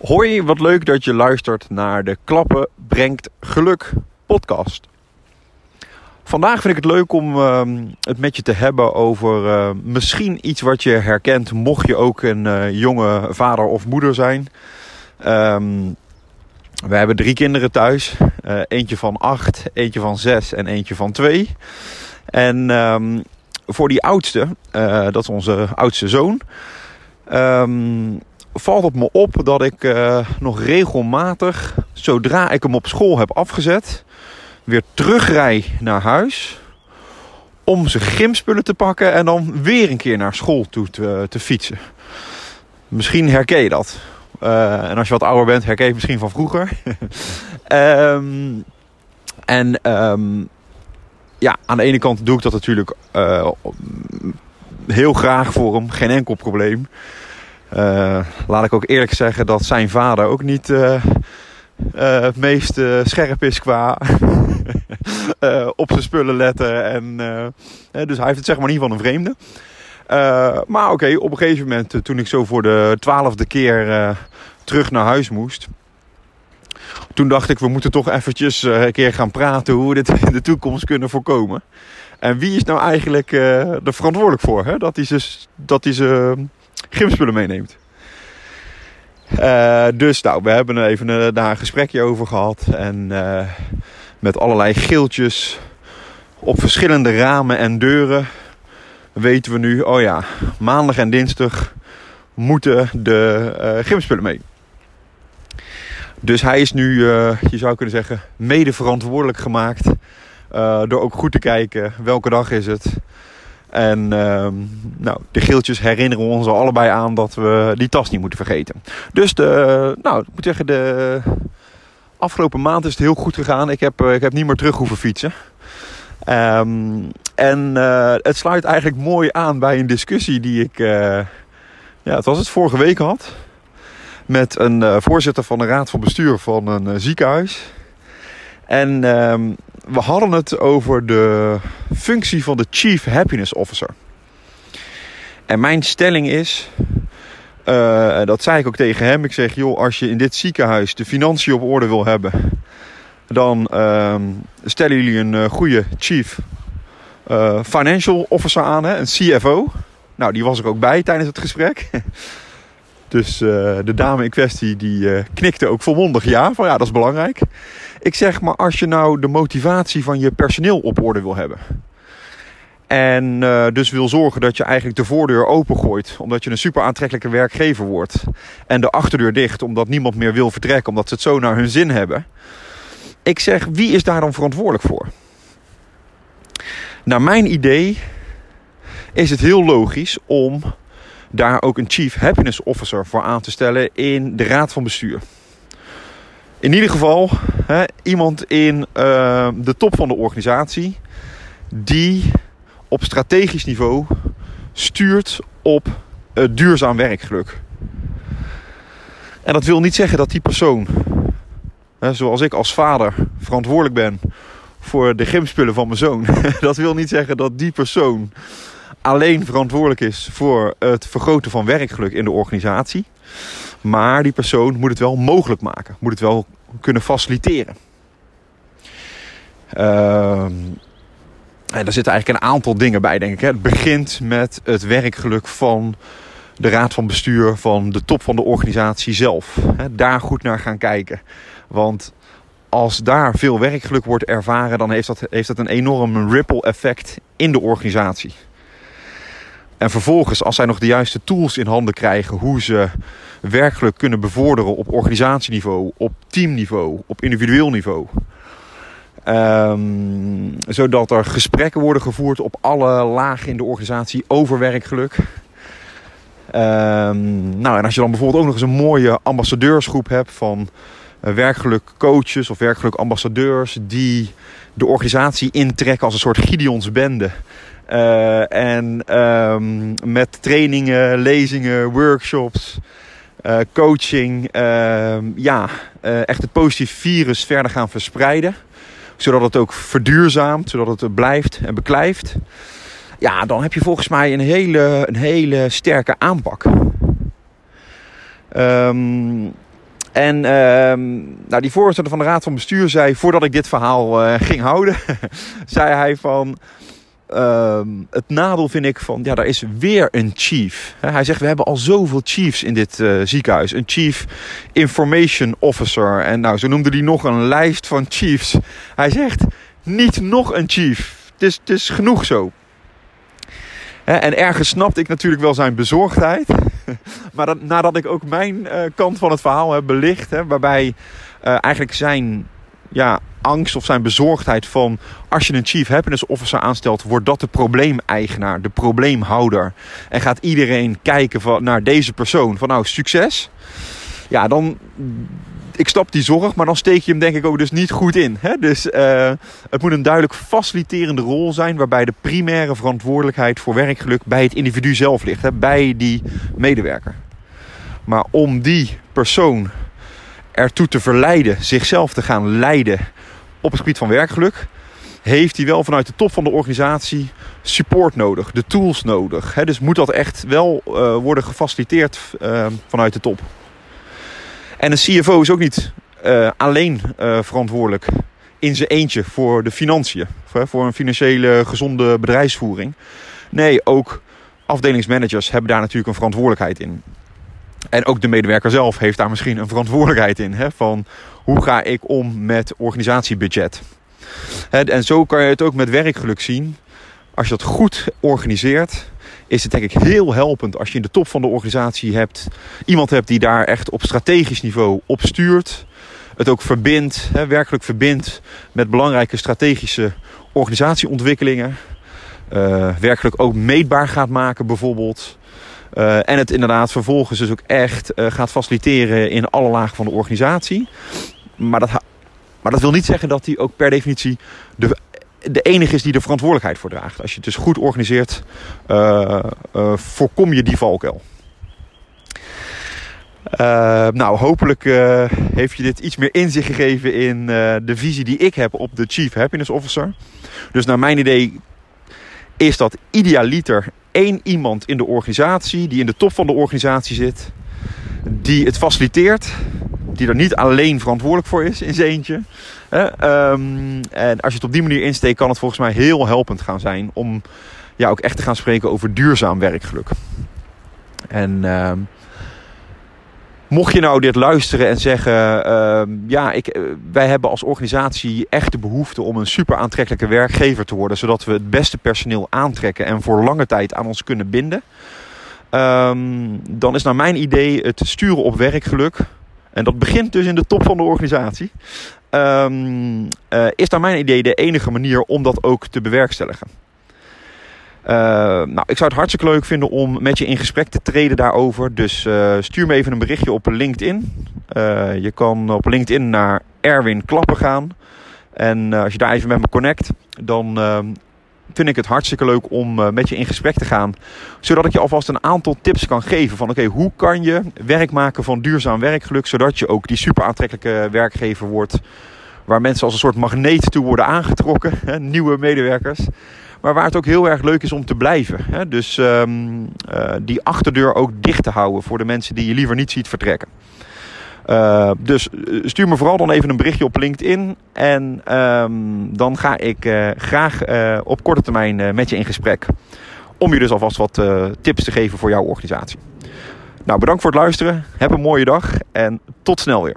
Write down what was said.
Hoi, wat leuk dat je luistert naar de Klappen brengt geluk podcast. Vandaag vind ik het leuk om ehm, het met je te hebben over eh, misschien iets wat je herkent mocht je ook een eh, jonge vader of moeder zijn. Ehm, we hebben drie kinderen thuis. Eh, eentje van acht, eentje van zes en eentje van twee. En ehm, voor die oudste, dat is onze oudste zoon valt het me op dat ik uh, nog regelmatig, zodra ik hem op school heb afgezet, weer terugrij naar huis. Om zijn gymspullen te pakken en dan weer een keer naar school toe te, te fietsen. Misschien herken je dat. Uh, en als je wat ouder bent, herken je het misschien van vroeger. um, en um, ja, aan de ene kant doe ik dat natuurlijk uh, heel graag voor hem. Geen enkel probleem. Uh, laat ik ook eerlijk zeggen dat zijn vader ook niet uh, uh, het meest scherp is qua op zijn spullen letten. En, dus hij heeft het zeg maar niet van een vreemde. maar oké, op een gegeven moment toen ik zo voor de twaalfde keer terug naar huis moest. Toen dacht ik, we moeten toch eventjes een keer gaan praten hoe we dit in de toekomst kunnen voorkomen. En wie is nou eigenlijk er verantwoordelijk voor? Hè? Dat hij ze, dat hij ze gymspullen meeneemt. Uh, dus nou, we hebben even uh, daar een gesprekje over gehad. En uh, met allerlei geeltjes op verschillende ramen en deuren weten we nu, oh ja, maandag en dinsdag moeten de gymspullen mee. Dus hij is nu, je zou kunnen zeggen, mede verantwoordelijk gemaakt. door ook goed te kijken welke dag is het. En uh, nou, de geeltjes herinneren ons er allebei aan dat we die tas niet moeten vergeten. Dus de, nou, ik moet zeggen, de afgelopen maand is het heel goed gegaan. Ik heb, eh, ik heb niet meer terug hoeven fietsen. Um, en uh, het sluit eigenlijk mooi aan bij een discussie die ik, uh, ja, het was het vorige week had. Met een voorzitter van de raad van bestuur van een ziekenhuis. En um, we hadden het over de functie van de Chief Happiness Officer. En mijn stelling is, uh, dat zei ik ook tegen hem. Ik zeg, joh, als je in dit ziekenhuis de financiën op orde wil hebben, dan uh, stellen jullie een uh, goede Chief uh, Financial Officer aan, hè? een CFO. Nou, die was er ook bij tijdens het gesprek. dus de dame in kwestie die knikte ook volmondig ja, van ja, dat is belangrijk. Ik zeg maar, als je nou de motivatie van je personeel op orde wil hebben. En uh, dus wil zorgen dat je eigenlijk de voordeur opengooit. Omdat je een super aantrekkelijke werkgever wordt. En de achterdeur dicht omdat niemand meer wil vertrekken. Omdat ze het zo naar hun zin hebben. Ik zeg, wie is daar dan verantwoordelijk voor? Naar mijn idee is het heel logisch om daar ook een Chief Happiness Officer voor aan te stellen in de raad van bestuur. In ieder geval hè, iemand in uh, de top van de organisatie die op strategisch niveau stuurt op uh, duurzaam werkgeluk. En dat wil niet zeggen dat die persoon, hè, zoals ik als vader verantwoordelijk ben voor de gymspullen van mijn zoon, dat wil niet zeggen dat die persoon alleen verantwoordelijk is voor het vergroten van werkgeluk in de organisatie. Maar die persoon moet het wel mogelijk maken, moet het wel kunnen faciliteren. Uh, en daar zitten eigenlijk een aantal dingen bij, denk ik. Het begint met het werkgeluk van de raad van bestuur, van de top van de organisatie zelf. Daar goed naar gaan kijken. Want als daar veel werkgeluk wordt ervaren, dan heeft dat, heeft dat een enorm ripple effect in de organisatie. En vervolgens, als zij nog de juiste tools in handen krijgen hoe ze werkelijk kunnen bevorderen op organisatieniveau, op teamniveau, op individueel niveau. Um, zodat er gesprekken worden gevoerd op alle lagen in de organisatie over werkgeluk. Um, nou, en als je dan bijvoorbeeld ook nog eens een mooie ambassadeursgroep hebt van uh, werkgeluk coaches of werkgeluk ambassadeurs die de organisatie intrekken als een soort Gideons bende. Uh, en um, met trainingen, lezingen, workshops, uh, coaching, uh, ja, uh, echt het positieve virus verder gaan verspreiden. Zodat het ook verduurzaamt, zodat het blijft en beklijft. Ja, dan heb je volgens mij een hele, een hele sterke aanpak. Um, En ehm, nou, die voorzitter van de Raad van Bestuur zei, voordat ik dit verhaal ging houden, zei hij van... Ehm, het nadeel vind ik van, ja, daar is weer een chief. Hij zegt, we hebben al zoveel chiefs in dit uh, ziekenhuis. Een chief information officer. En nou, zo noemde hij nog een lijst van chiefs. Hij zegt, niet nog een chief. Het is, het is genoeg zo. En ergens snapte ik natuurlijk wel zijn bezorgdheid. Maar dat, nadat ik ook mijn uh, kant van het verhaal heb belicht, waarbij uh, eigenlijk zijn ja, angst of zijn bezorgdheid van als je een chief happiness officer aanstelt, wordt dat de probleemeigenaar, de probleemhouder. En gaat iedereen kijken van, naar deze persoon van nou succes. Ja, dan ik stap die zorg, maar dan steek je hem denk ik ook dus niet goed in. Hè? Dus uh, het moet een duidelijk faciliterende rol zijn, waarbij de primaire verantwoordelijkheid voor werkgeluk bij het individu zelf ligt, hè? bij die medewerker. Maar om die persoon ertoe te verleiden zichzelf te gaan leiden op het gebied van werkgeluk, heeft hij wel vanuit de top van de organisatie support nodig, de tools nodig. Dus moet dat echt wel uh, worden gefaciliteerd uh, vanuit de top. En een CFO is ook niet uh, alleen uh, verantwoordelijk in zijn eentje voor de financiën, voor een financiële gezonde bedrijfsvoering. Nee, ook afdelingsmanagers hebben daar natuurlijk een verantwoordelijkheid in. En ook de medewerker zelf heeft daar misschien een verantwoordelijkheid in. Hè, van hoe ga ik om met organisatiebudget. En zo kan je het ook met werkgeluk zien. Als je dat goed organiseert, is het denk ik heel helpend als je in de top van de organisatie hebt iemand hebt die daar echt op strategisch niveau op stuurt. Het ook verbindt, werkelijk verbindt met belangrijke strategische organisatieontwikkelingen. Uh, werkelijk ook meetbaar gaat maken bijvoorbeeld. Uh, en het inderdaad vervolgens dus ook echt uh, gaat faciliteren in alle lagen van de organisatie. Maar dat, maar dat wil niet zeggen dat hij ook per definitie de de enige is die de verantwoordelijkheid voor draagt. Als je het dus goed organiseert, uh, voorkom je die valkuil. Nou, hopelijk heeft je dit iets meer inzicht gegeven in de visie die ik heb op de Chief Happiness Officer. Dus naar mijn idee is dat idealiter één iemand in de organisatie, die in de top van de organisatie zit, die het faciliteert, die er niet alleen verantwoordelijk voor is in zijn eentje. Um, en als je het op die manier insteekt, kan het volgens mij heel helpend gaan zijn om ja, ook echt te gaan spreken over duurzaam werkgeluk. En uh, mocht je nou dit luisteren en zeggen: uh, ja, ik, eh, wij hebben als organisatie echt de behoefte om een super aantrekkelijke werkgever te worden, zodat we het beste personeel aantrekken en voor lange tijd aan ons kunnen binden. Um, dan is naar mijn idee het sturen op werkgeluk. En dat begint dus in de top van de organisatie. Um, uh, is naar mijn idee de enige manier om dat ook te bewerkstelligen. Uh, nou, ik zou het hartstikke leuk vinden om met je in gesprek te treden daarover. Dus uh, stuur me even een berichtje op LinkedIn. je kan op LinkedIn naar Erwin Klappen gaan. En als je daar even met me connect, dan ehm, vind ik het hartstikke leuk om met je in gesprek te gaan. Zodat ik je alvast een aantal tips kan geven van oké, hoe kan je werk maken van duurzaam werkgeluk. Zodat je ook die super aantrekkelijke werkgever wordt. Waar mensen als een soort magneet toe worden aangetrokken. Nieuwe medewerkers. Maar waar het ook heel erg leuk is om te blijven. Hè. Dus um, uh, die achterdeur ook dicht te houden voor de mensen die je liever niet ziet vertrekken. Uh, dus stuur me vooral dan even een berichtje op LinkedIn. En um, dan ga ik graag op korte termijn met je in gesprek. Om je dus alvast wat tips te geven voor jouw organisatie. Nou, bedankt voor het luisteren. Heb een mooie dag en tot snel weer.